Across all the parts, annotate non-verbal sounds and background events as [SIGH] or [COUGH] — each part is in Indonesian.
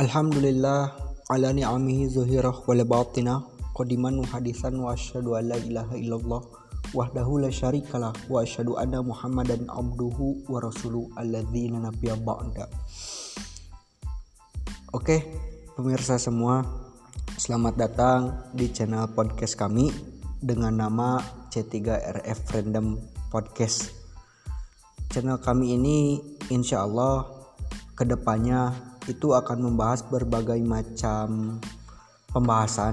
Alhamdulillah ala ni'amihi zuhirah wal batinah qadiman wa hadisan wa asyhadu an la ilaha illallah wahdahu la syarikalah wa asyhadu anna muhammadan abduhu wa rasuluh alladzina nabiyya ba'da Oke, pemirsa semua, selamat datang di channel podcast kami dengan nama C3RF Random Podcast. Channel kami ini insya Allah ke depannya itu akan membahas berbagai macam pembahasan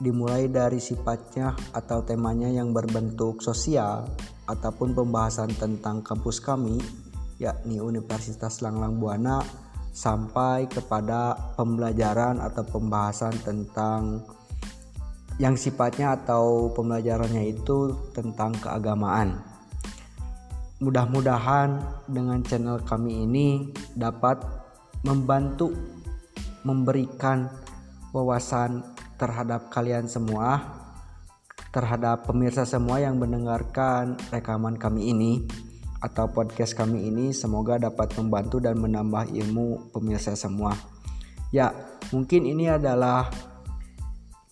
dimulai dari sifatnya atau temanya yang berbentuk sosial ataupun pembahasan tentang kampus kami yakni Universitas Langlang Buana sampai kepada pembelajaran atau pembahasan tentang yang sifatnya atau pembelajarannya itu tentang keagamaan. Mudah-mudahan dengan channel kami ini dapat membantu memberikan wawasan terhadap kalian semua, terhadap pemirsa semua yang mendengarkan rekaman kami ini atau podcast kami ini semoga dapat membantu dan menambah ilmu pemirsa semua. Ya, mungkin ini adalah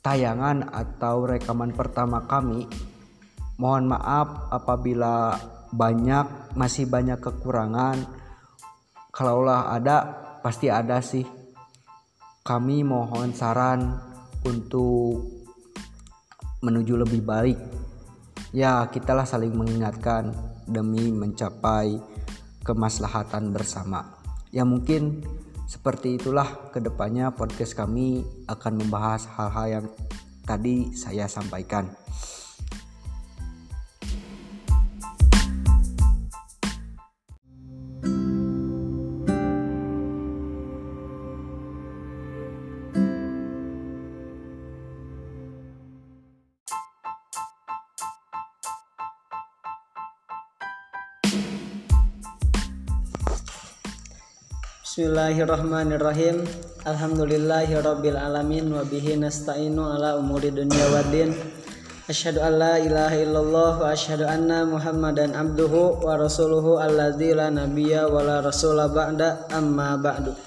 tayangan atau rekaman pertama kami. Mohon maaf apabila banyak masih banyak kekurangan. Kalaulah ada pasti ada sih. Kami mohon saran untuk menuju lebih baik. Ya, kitalah saling mengingatkan demi mencapai kemaslahatan bersama. Ya mungkin seperti itulah ke depannya podcast kami akan membahas hal-hal yang tadi saya sampaikan. Bismillahirrahmanirrahim. Alhamdulillahirabbil alamin wa bihi nasta'inu ala umuri dunya waddin Asyhadu an la ilaha illallah wa asyhadu anna Muhammadan abduhu wa rasuluhu alladzi la nabiyya wa la rasula ba'da. Amma ba'du.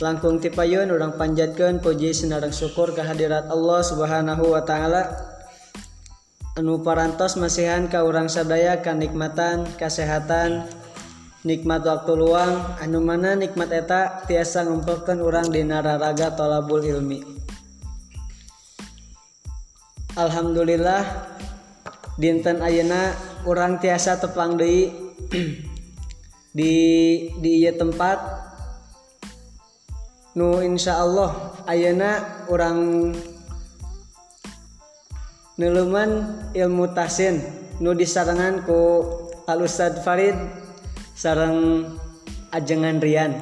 Langkung tipayun urang panjatkeun puji sinareng syukur kehadirat Allah Subhanahu wa taala. Anu parantos masihan ka urang sadaya kanikmatan nikmat waktu luang anu mana nikmat eta tiasa ngumpulkan urang di nararaga tolabul ilmi. Alhamdulillah dinten Ayeuna orang tiasa tepang [CLEARS THROAT] di di di iya tempat Nu Insya Allah Ayeuna orang neluman ilmu tasin nu disarangan ku Al Ustad Farid sarang ajengan Rian.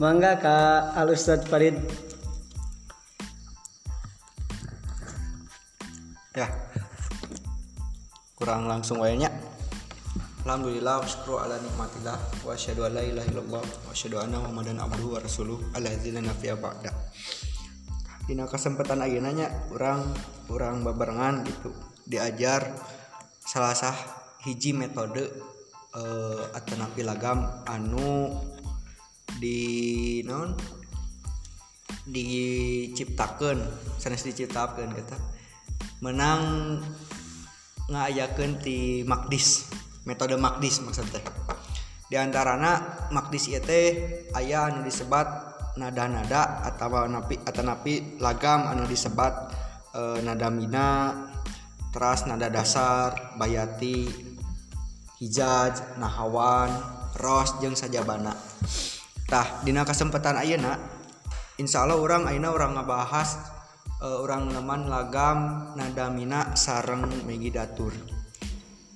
Mangga ka Al Ustad Farid. Ya. Kurang langsung wayanya. Alhamdulillah wa ala nikmatillah wa asyhadu an la ilaha illallah wa asyhadu anna muhammadan abduhu wa rasuluh alladzina nafiya ba'da. Dina kesempatan ayeuna nya urang urang babarengan gitu diajar salah sah hiji metode eh, uh, atanapi lagam anu di non diciptakan sanes diciptakan kata. Menang ngayakan di Makdis metode Makdis maksudnya. Di antarana Makdis ieu teh aya anu disebat nada-nada atau napi atau napi lagam anu disebat e, nada mina teras nada dasar bayati hijaj nahawan ros jeung sajabanatah dina kesempatan ayeuna Insya Allah orang ayeuna orang ngebahas e, uh, orang leman lagam nadamina sareng Megi Datur.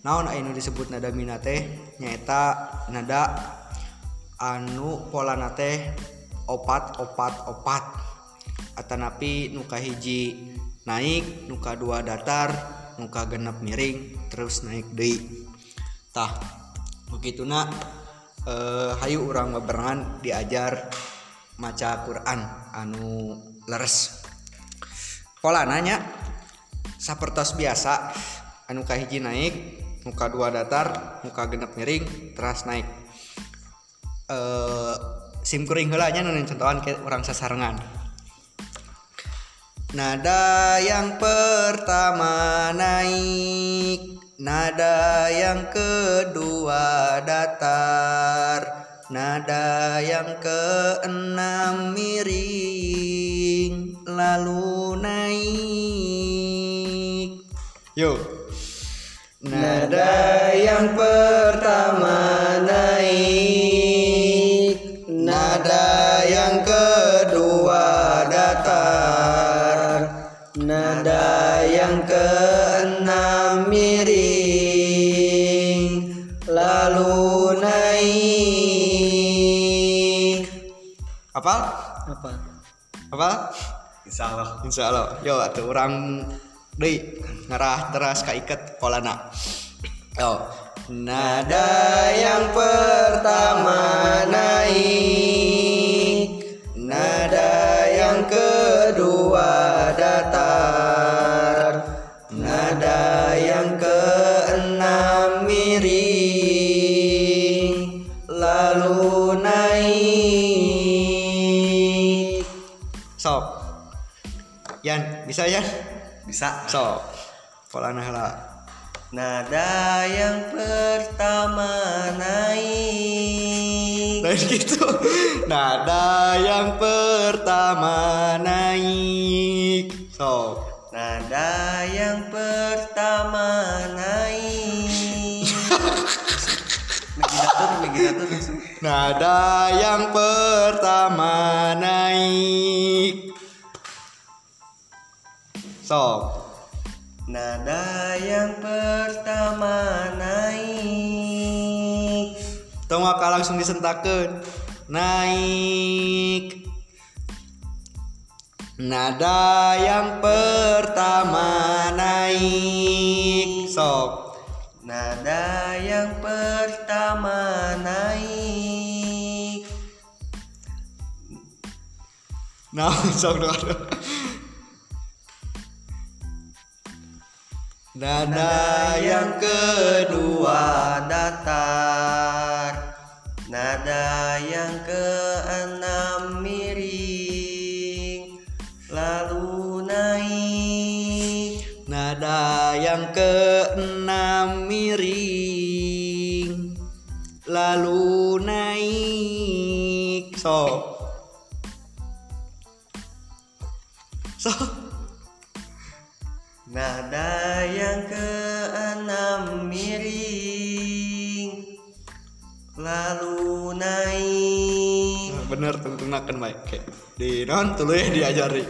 Naon ayeuna disebut nadamina teh? Nyaeta nada anu polana teh opat opat opat. Atanapi nuka hiji naik nuka dua datar muka genep miring terus naik Deitah begitu nak eh, Hayu orang beberangan diajar maca Quran anu leres. Pola nanya sapertos biasa anu hiji naik muka dua datar muka genep miring terus naik. Eh, simkuring helanya nunin contohan ke orang sasarangan Nada yang pertama naik Nada yang kedua datar Nada yang keenam miring Lalu naik. Yuk Nada yang pertama Insya Allah. Insya Allah Yo atuh orang Deui ngarah teras ka iket polana Yo. Nada yang pertama naik Nada yang kedua datar Nada Bisa. Sok Polana heula Nada yang pertama naik. Lain gitu Nada yang pertama naik Sok Nada yang pertama naik. Meginatur langsung. Nada yang pertama naik Sok Nada yang pertama naik. Tong maka langsung disentakeun naik Nada yang pertama naik Sok Nada yang pertama naik. Nah, [LAUGHS] sok dong. Nada yang kedua datar. Nada yang keenam miring Lalu naik. Nada yang keenam miring Lalu naik. So Nada yang keenam miring Lalu naik. Bener tungtunakan baik Kayak Di non tulu ya diajari.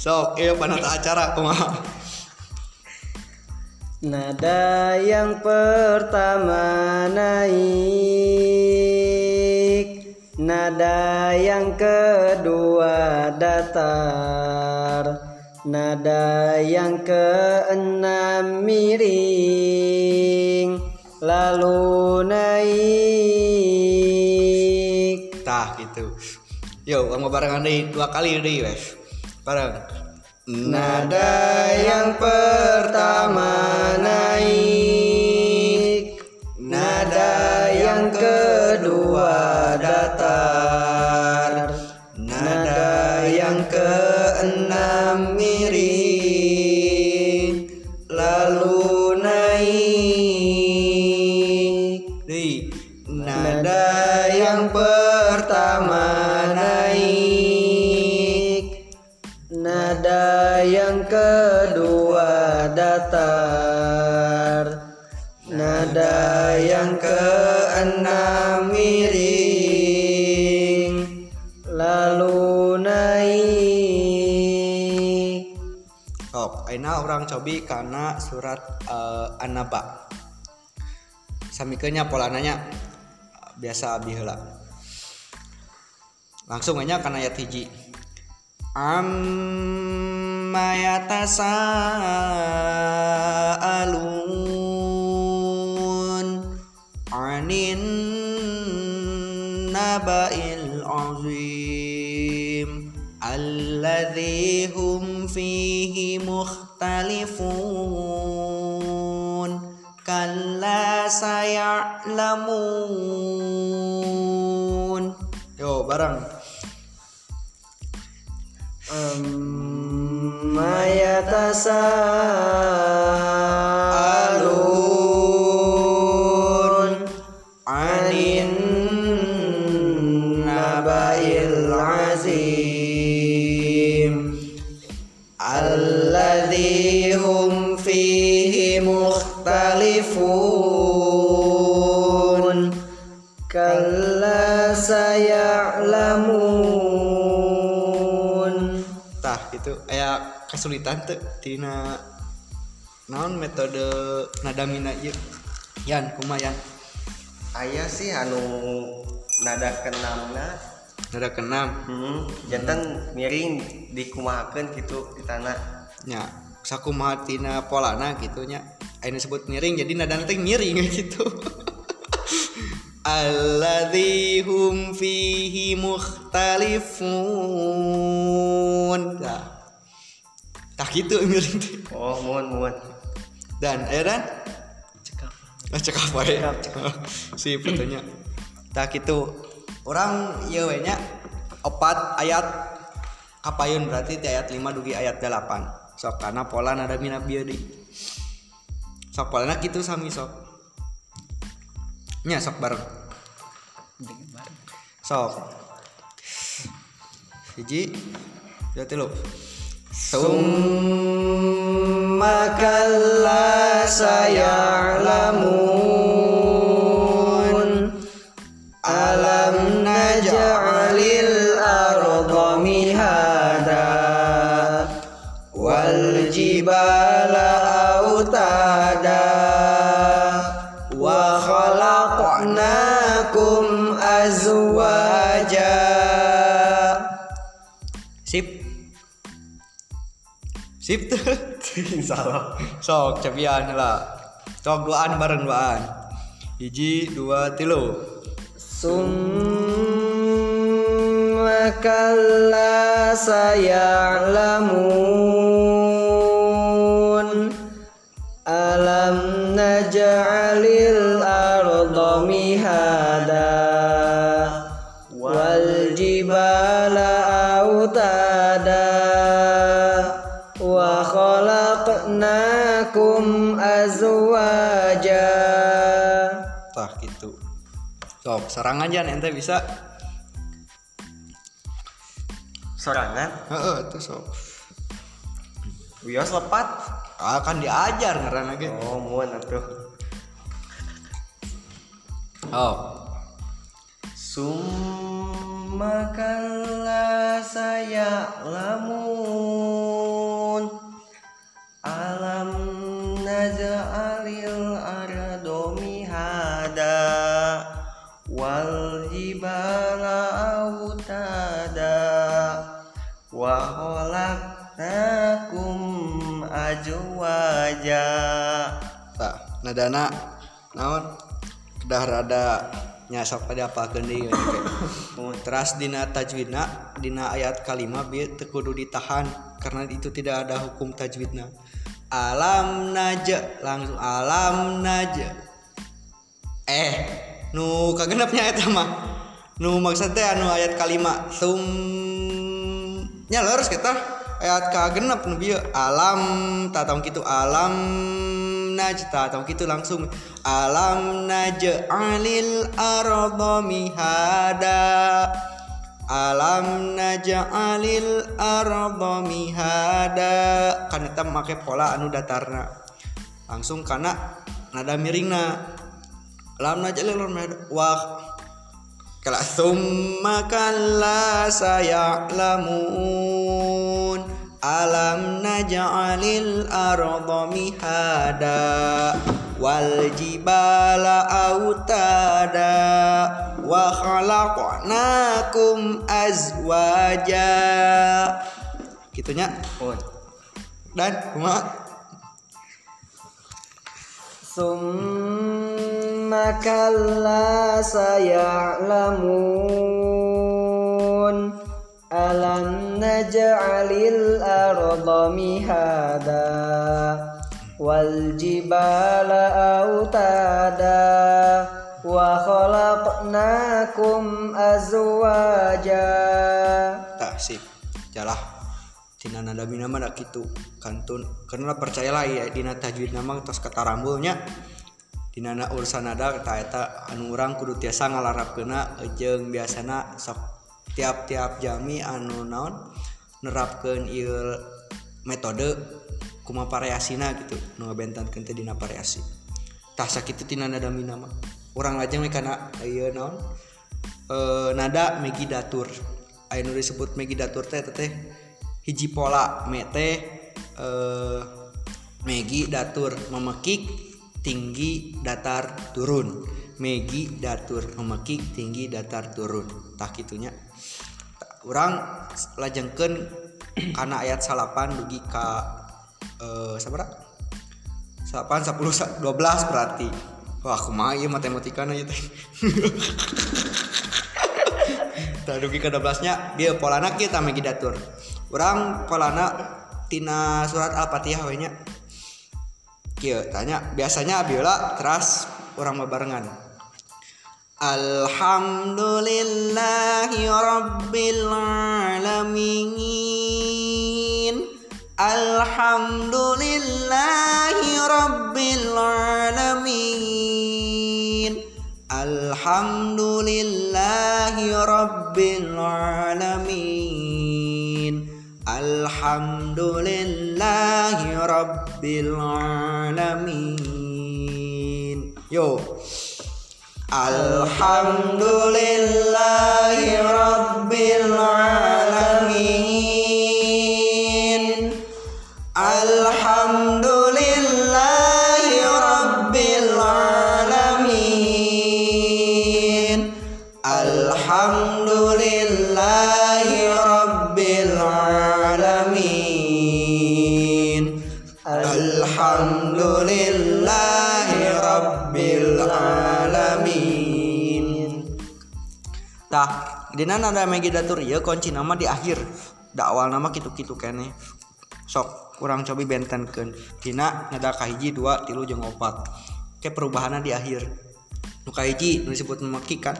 Sok iya panata acara kumaha Nada yang pertama naik Nada yang kedua datar Nada yang keenam miring Lalu naik. Tah gitu. Yo kamu barengan deh Dua kali deh wes Bareng. Nada yang pertama naik orang cobi karena surat eh, An-Naba. Samikeunnya polananya biasa abdi heula. Langsung aja kana ayat hiji. Amma yatasaalun anin naba'il mukhtalifun kalla saya'lamun. Barang amma yatasaalun tuh tina naon metode nadamina ieu? Yan kumayan. Ayah sih anu nada kenamna nada keenam hmm, jantan miring dikumahakeun gitu di tanah. Nya sakumaha tina polana gitu nya. Ayeuna disebut miring jadi nadana teh miring [LAUGHS] gitu alladzi hum fihi mukhtalifun. Tah tah gitu miring teh oh muun muun dan aya dan? Cekap Ah, cek apa ya? Si fotonya. Tak itu orang iya we nya opat ayat. Kapayun berarti di ayat 5 dugi ayat 8 sok karena pola nada mina bieu di sok polana gitu sami sok. Nya sok bareng. Sok. Hiji. Dua tilu Summa kalla saya'lamun sip tuh salah. Sok capian lah. Sok duaan bareng duaan hiji dua tilu. Summa kalla saya'lamun sok serangan aja ente bisa. Sorangan heeh tuh sok. Wios lepat. Akan diajar ngaran lagi oh muun atuh. Oh. Summa kalla saya'lamun Alam naj'alil khalaqnakum ajwaja tah nadana naon? Kedah rada nyasap pada apa gendi teras dina tajwidna dina ayat kalima bi kudu ditahan karena itu tidak ada hukum tajwidna. Alam naja langsung alam naja eh nu kagenepnya eta mah? Nu maksudnya anu ayat kalima sum nya lurus kita ayat kagenep nu bieu alam tak tahu gitu alam najta tahu gitu langsung alam naj'alil arda mihada. Alam naj'alil arda mihada. Kan eta make pola anu datarna. Langsung karena nada miringna. Alam naj'alil arda wah. Kala summa kalla saya'lamun alam naj'alil arda mihada wal jibala autada wa khalaqnakum azwaja. Gitunya? Muun dan kumaha Summa kalla saya'lamun naj'alil arda mihada Wal jibala autada Wa khalaqnakum azwaja tak sip. Jalah tina nada bina mah dak kitu kantun. Karena percayalah ya dina tajwid nama tos kata rambulnya dina na urusan nada ta eta anu urang kudu tiasa ngalarapkeuna. Jeung biasana sok tiap-tiap jami anu naon nerapkan il metode kuma variasina gitu nu bentan kente dina variasi tah sakitu tina nada minama orang lajeng karena ieu naon? E, nada megidatur. Aya nu disebut megidatur teh teh hiji pola. Mete e, megi datur memekik tinggi datar turun. Megi datur memekik tinggi datar turun. Tah kitunya. Orang lajengkeun karena ayat salapan dugi ka eh, sabara salapan sepuluh dua belas berarti wah kumaha ieu matematika na ieu teh [LAUGHS] Tah dugi ke 12 nya dia polana kieu tah megi datur. Urang polana tina surat Al-Fatihah we nya. Tanya biasanya abiola teras urang babarengan. Alhamdulillahi rabbil alamin. Alhamdulillahi rabbil alamin. Alhamdulillahi rabbil alamin. Alhamdulillahi rabbil alamin. Yo. Alhamdulillahi rabbil alamin. Dina nada megidatur ieu kunci nama di akhir. Da awal nama kitu-kitu kene. Sok kurang cobi bentenkeun. Dina nada kahiji dua tilu jeung opat. Ke perubahanna di akhir. Nu kahiji nu disebut memeki kan.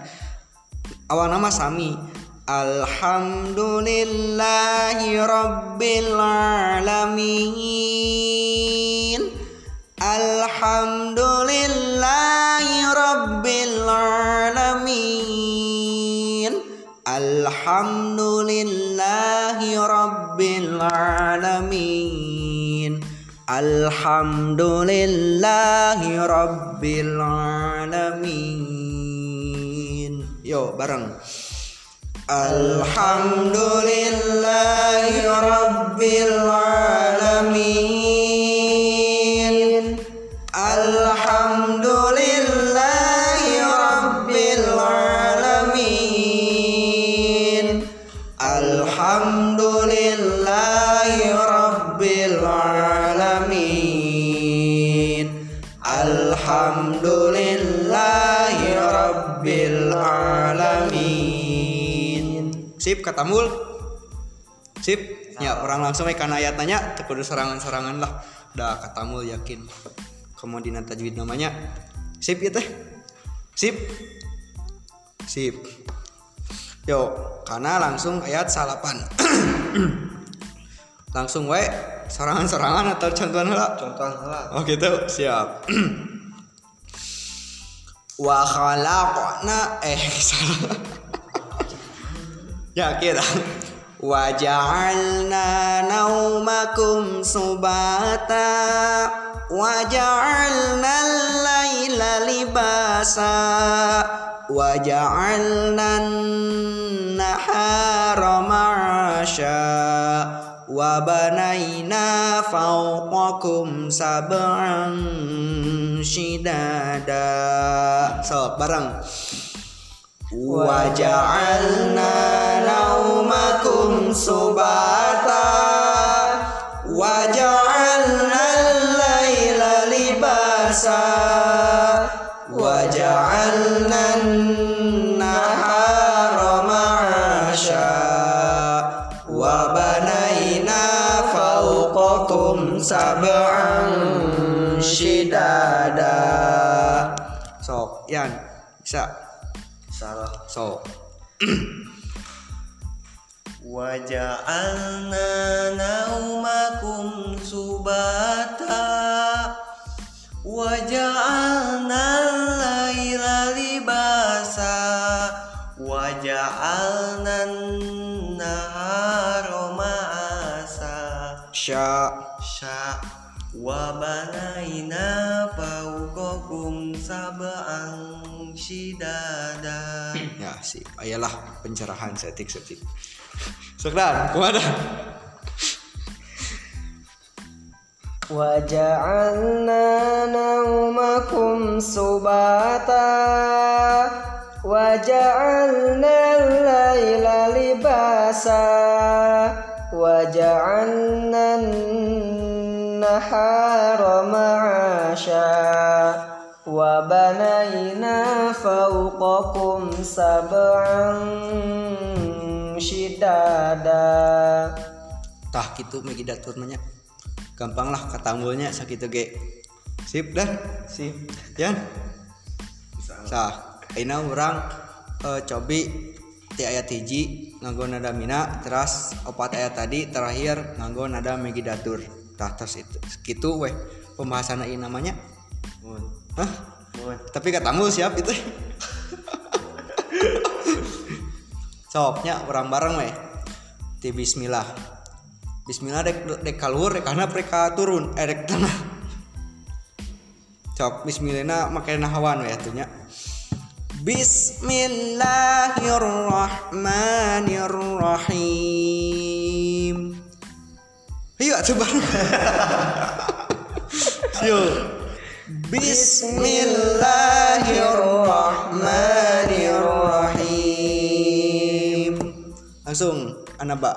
Awal nama sami. Alhamdulillahi rabbil alamin. Alhamdulillahi rabbil alamin. Alhamdulillahi rabbil alamin. Alhamdulillahi rabbil alamin. Yo bareng. Alhamdulillahi rabbil alamin. Sip kata mul. Sip. Ya, orang langsung we kana ayat nanya teu kudu serangan-serangan lah. Da kata mul yakin. Kemudian tajwid namanya. Sip ya teh. Sip. Sip. Yo, karena langsung ayat salapan. [CLEARS THROAT] langsung we serangan-serangan atau contohan lah. contoh lah Oh gitu, siap. [CLEARS THROAT] Wa khalaqna eh [LAUGHS] salah. Ya kira. Wa ja'alna naumakum subata. Wa ja'alna al-laila libasa. Wa ja'alna an-nahara ma'asha wa banaina fawqakum sab'an shidada. So bareng wa ja'alna naumakum subata. Wa ja'alna al-laila libasa. Wa ja'alna an-nahara ma'asha. Wa banaina fawqakum sab'an shidada. Sok yan. Bisa so. [CLEARS THROAT] Waja'alna naumakum subata. Waja'alna laila libasa. Waja'alna nahara ma'asa. Sya. Sya. Wa banaina fawqakum sab'an shidada ya sih ayalah pencerahan setik setik Sokran, kemana? وجعلنا نومكم سباتا وجعلنا الليل لباسا وجعلنا النهار معاشا وبنينا فوقكم سبعا شدادا Tah gitu megi datur nanya. Gampang lah katanggulnya sakitu ge. Sip dah. sip Yan. Sah. Aina urang eh, cobi ti ayat hiji nganggo nada mina terus opat ayat tadi terakhir nganggo nada megi datur. Tah terus itu. Gitu weh pembahasan ini namanya. mun Hah? mun Tapi katanggul siap itu. Sopnya orang bareng weh. Ti bismillah. Bismillah dek dek kaluhur dek kana mereka turun eh dek tanah. Cok bismillahna make nahawan we atunya. Bismillahirrahmanirrahim. Ayo bareng. Yuk. Bismillahirrahmanirrahim. Langsung anak bak.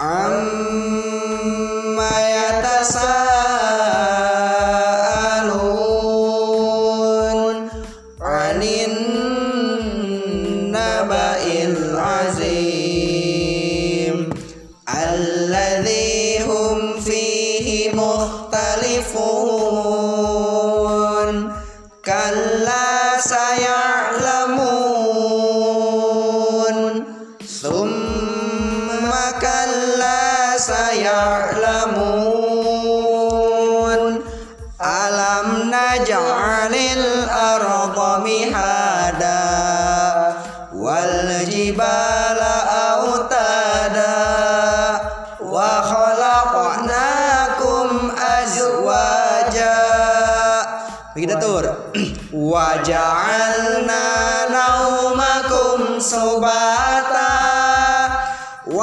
Amma yatasaalun thumma kalla saya'lamun alam naj'alil arda mihada wal autada wa azwaja. Begitu tur. [CLEARS THROAT] Wa ja'alna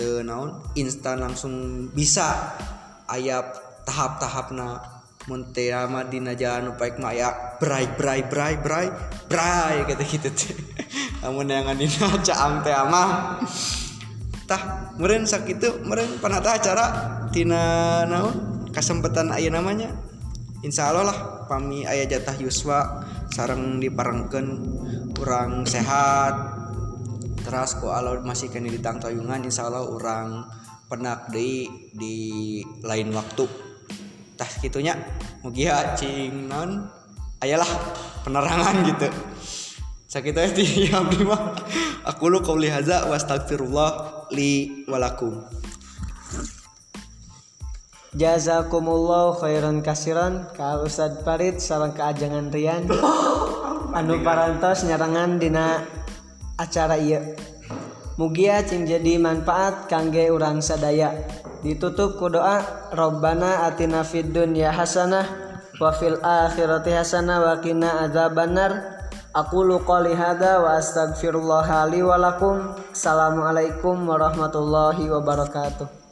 naon? Instan langsung bisa. Ayat tahap-tahap na Montema Dinajaan baik Maya Brai Brai Brai Brai Brai kata gitu teh. [LAUGHS] Namun yang di [LAUGHS] caang teh mah tah meren sakitu meren panata acara tina naon? Kesempatan ayah namanya. Insya Allah lah pami ayah jatah Yuswa sarang diparengken kurang sehat. Terus ku Allah masih kena ditang toyungan Insya Allah orang penak deui di lain waktu. Tah kitunya mugia cing non ayalah penerangan gitu. Sakit di [LAUGHS] abdi mah. Aku lu qauli hadza wa astagfirullah li walakum Jazakumullah khairan kasiran. Ka Ustad Farid sareng keajangan Rian. [LAUGHS] Anu parantos nyarangan dina acara ieu Mugia cing jadi manfaat kangge urang sadaya ditutup ku doa Robbana atina fid dunya hasanah wa fil akhirati hasanah wa qina adzabannar Aku qouli hadza wa astaghfirullah li wa lakum. Assalamualaikum warahmatullahi wabarakatuh.